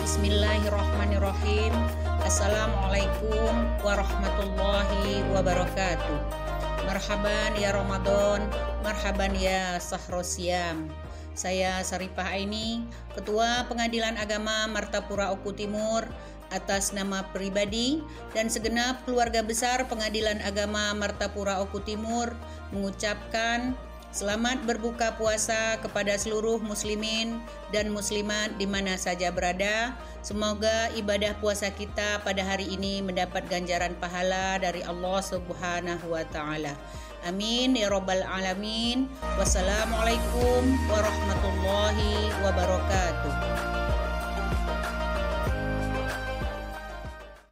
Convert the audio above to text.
Bismillahirrahmanirrahim. Assalamualaikum warahmatullahi wabarakatuh. Marhaban ya Ramadan, marhaban ya Sahrosiam. Saya Saripah Aini, Ketua Pengadilan Agama Martapura Oku Timur, atas nama pribadi dan segenap keluarga besar Pengadilan Agama Martapura Oku Timur mengucapkan Selamat berbuka puasa kepada seluruh muslimin dan muslimat di mana saja berada. Semoga ibadah puasa kita pada hari ini mendapat ganjaran pahala dari Allah Subhanahu wa taala. Amin ya rabbal alamin. Wassalamualaikum warahmatullahi wabarakatuh.